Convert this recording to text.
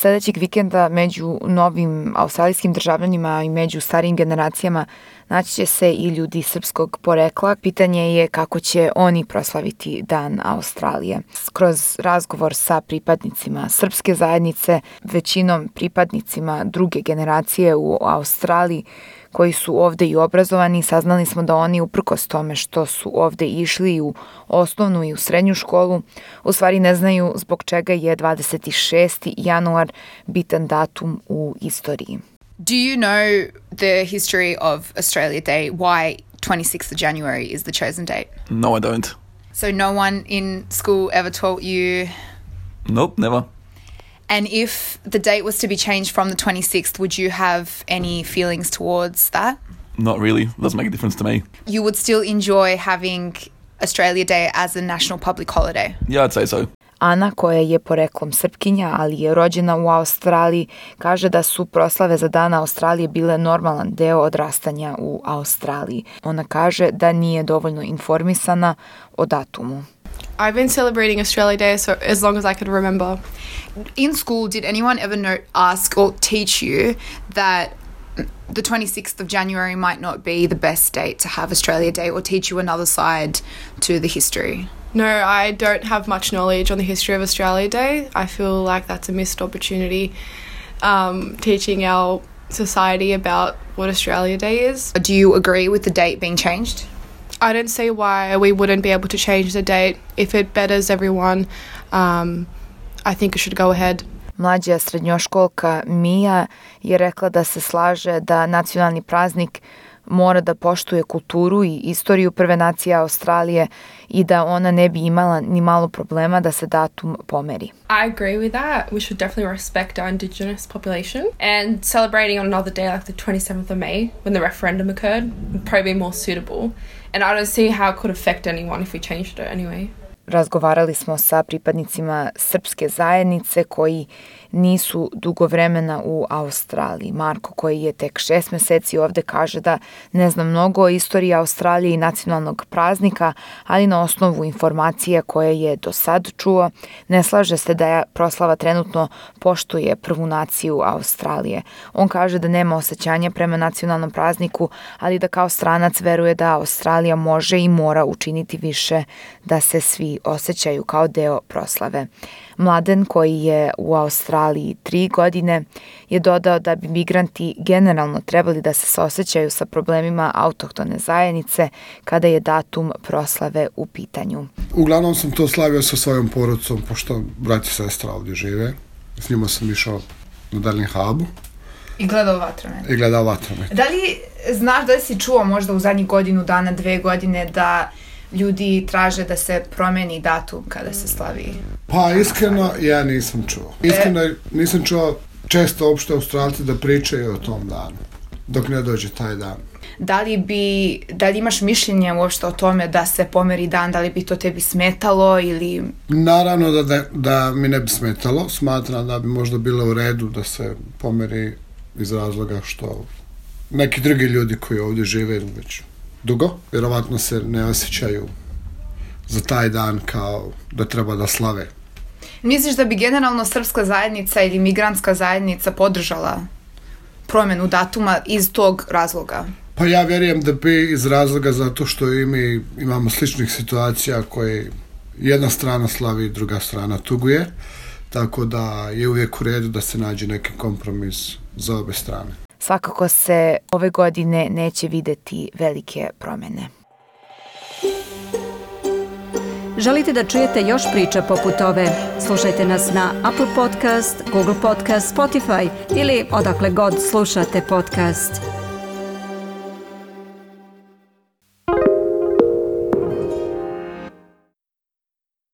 Sledećeg vikenda među novim australijskim državljanima i među starijim generacijama naći će se i ljudi srpskog porekla. Pitanje je kako će oni proslaviti Dan Australije. Kroz razgovor sa pripadnicima srpske zajednice, većinom pripadnicima druge generacije u Australiji, koji su ovde i obrazovani, saznali smo da oni uprkos tome što su ovde išli u osnovnu i u srednju školu, u stvari ne znaju zbog čega je 26. januar bitan datum u istoriji. Do you know the history of Australia Day? Why 26th of January is the chosen date? No, I don't. So no one in school ever taught you Nope, never. And if the date was to be changed from the 26th, would you have any feelings towards that? Not really. It Doesn't make a difference to me. You would still enjoy having Australia Day as a national public holiday? Yeah, I'd say so. Ana, koja je poreklom Srpkinja, ali je rođena u Australiji, kaže da su proslave za dana Australije bile normalan deo odrastanja u Australiji. Ona kaže da nije dovoljno informisana o datumu. I've been celebrating Australia Day so as long as I could remember. In school, did anyone ever know, ask or teach you that the 26th of January might not be the best date to have Australia Day or teach you another side to the history? No, I don't have much knowledge on the history of Australia Day. I feel like that's a missed opportunity um, teaching our society about what Australia Day is. Do you agree with the date being changed? I don't see why we wouldn't be able to change the date if it betters everyone. Um, I think it should go ahead. Mlađa srednjoškolka Mija je rekla da se slaže da nacionalni praznik mora da poštuje kulturu i istoriju prve nacije Australije i da ona ne bi imala ni malo problema da se datum pomeri. I agree with that. We should definitely respect our indigenous population and celebrating on another day like the 27th of May when the referendum occurred would probably be more suitable. And I don't see how it could affect anyone if we changed it anyway. Razgovarali smo sa pripadnicima srpske zajednice koji nisu dugo vremena u Australiji. Marko koji je tek šest meseci ovde kaže da ne zna mnogo o istoriji Australije i nacionalnog praznika, ali na osnovu informacija koje je do sad čuo, ne slaže se da je proslava trenutno poštuje prvu naciju Australije. On kaže da nema osjećanja prema nacionalnom prazniku, ali da kao stranac veruje da Australija može i mora učiniti više da se svi osjećaju kao deo proslave. Mladen koji je u Australiji tri godine je dodao da bi migranti generalno trebali da se saosećaju sa problemima autohtone zajednice kada je datum proslave u pitanju. Uglavnom sam to slavio sa svojom porodcom, pošto brat i sestra ovdje žive. S njima sam išao na Darling Hubu. I gledao vatromet. I gledao vatromet. Da li znaš da li si čuo možda u zadnjih godinu dana, dve godine da ljudi traže da se promeni datum kada se slavi? Pa iskreno ja nisam čuo. Iskreno nisam čuo često uopšte Australci da pričaju o tom danu dok ne dođe taj dan. Da li bi, da li imaš mišljenje uopšte o tome da se pomeri dan, da li bi to tebi smetalo ili... Naravno da, da, da mi ne bi smetalo, smatram da bi možda bilo u redu da se pomeri iz razloga što neki drugi ljudi koji ovdje žive već dugo, vjerovatno se ne osjećaju za taj dan kao da treba da slave. Misliš da bi generalno srpska zajednica ili migrantska zajednica podržala promenu datuma iz tog razloga? Pa ja vjerujem da bi iz razloga zato što i mi imamo sličnih situacija koje jedna strana slavi, druga strana tuguje, tako da je uvijek u redu da se nađe neki kompromis za obe strane. Svakako se ove godine neće videti velike promene. Želite da čujete još priča poput ove? Slušajte nas na Apple Podcast, Google Podcast, Spotify ili odakle god slušate podcast.